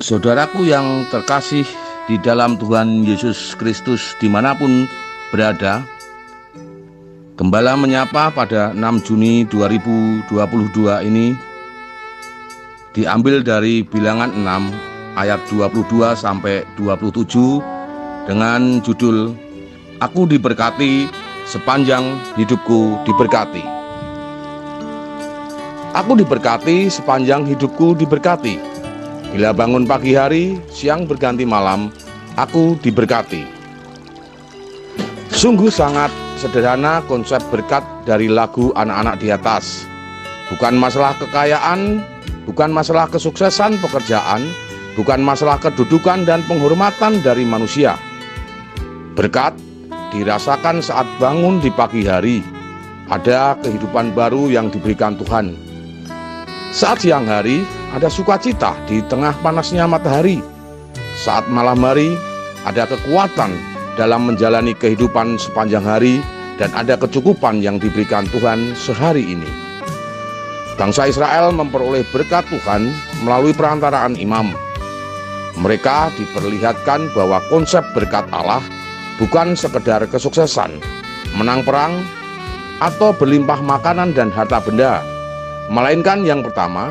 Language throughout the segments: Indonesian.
Saudaraku yang terkasih di dalam Tuhan Yesus Kristus di mana pun berada, Gembala menyapa pada 6 Juni 2022 ini diambil dari bilangan 6 ayat 22 sampai 27 dengan judul Aku diberkati sepanjang hidupku diberkati. Aku diberkati sepanjang hidupku diberkati. Bila bangun pagi hari, siang berganti malam, aku diberkati. Sungguh sangat sederhana konsep berkat dari lagu anak-anak di atas. Bukan masalah kekayaan, bukan masalah kesuksesan pekerjaan, bukan masalah kedudukan dan penghormatan dari manusia. Berkat dirasakan saat bangun di pagi hari. Ada kehidupan baru yang diberikan Tuhan. Saat siang hari, ada sukacita di tengah panasnya matahari. Saat malam hari, ada kekuatan dalam menjalani kehidupan sepanjang hari dan ada kecukupan yang diberikan Tuhan sehari ini. Bangsa Israel memperoleh berkat Tuhan melalui perantaraan imam. Mereka diperlihatkan bahwa konsep berkat Allah bukan sekedar kesuksesan, menang perang, atau berlimpah makanan dan harta benda, melainkan yang pertama,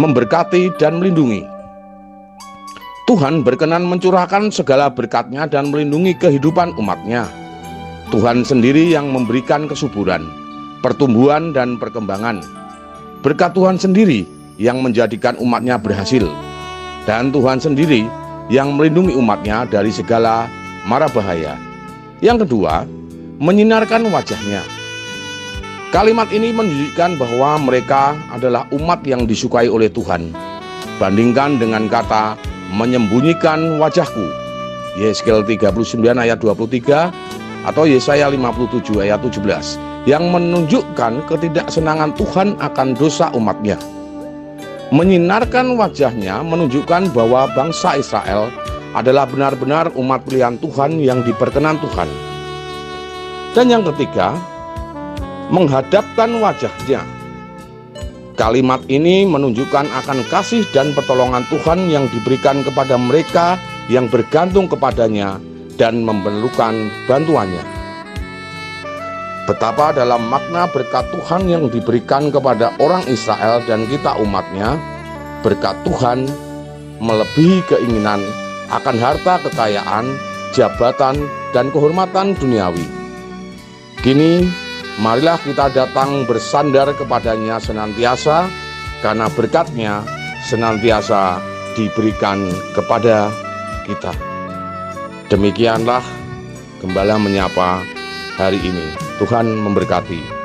memberkati dan melindungi. Tuhan berkenan mencurahkan segala berkatnya dan melindungi kehidupan umatnya. Tuhan sendiri yang memberikan kesuburan, pertumbuhan, dan perkembangan. Berkat Tuhan sendiri yang menjadikan umatnya berhasil. Dan Tuhan sendiri yang melindungi umatnya dari segala mara bahaya. Yang kedua, menyinarkan wajahnya. Kalimat ini menunjukkan bahwa mereka adalah umat yang disukai oleh Tuhan. Bandingkan dengan kata menyembunyikan wajahku. Yeskel 39 ayat 23 atau Yesaya 57 ayat 17 yang menunjukkan ketidaksenangan Tuhan akan dosa umatnya. Menyinarkan wajahnya menunjukkan bahwa bangsa Israel adalah benar-benar umat pilihan Tuhan yang diperkenan Tuhan. Dan yang ketiga, menghadapkan wajahnya. Kalimat ini menunjukkan akan kasih dan pertolongan Tuhan yang diberikan kepada mereka yang bergantung kepadanya dan memerlukan bantuannya. Betapa dalam makna berkat Tuhan yang diberikan kepada orang Israel dan kita umatnya, berkat Tuhan melebihi keinginan akan harta kekayaan, jabatan, dan kehormatan duniawi. Kini, marilah kita datang bersandar kepadanya senantiasa, karena berkatnya senantiasa diberikan kepada kita. Demikianlah Gembala menyapa hari ini. Tuhan memberkati.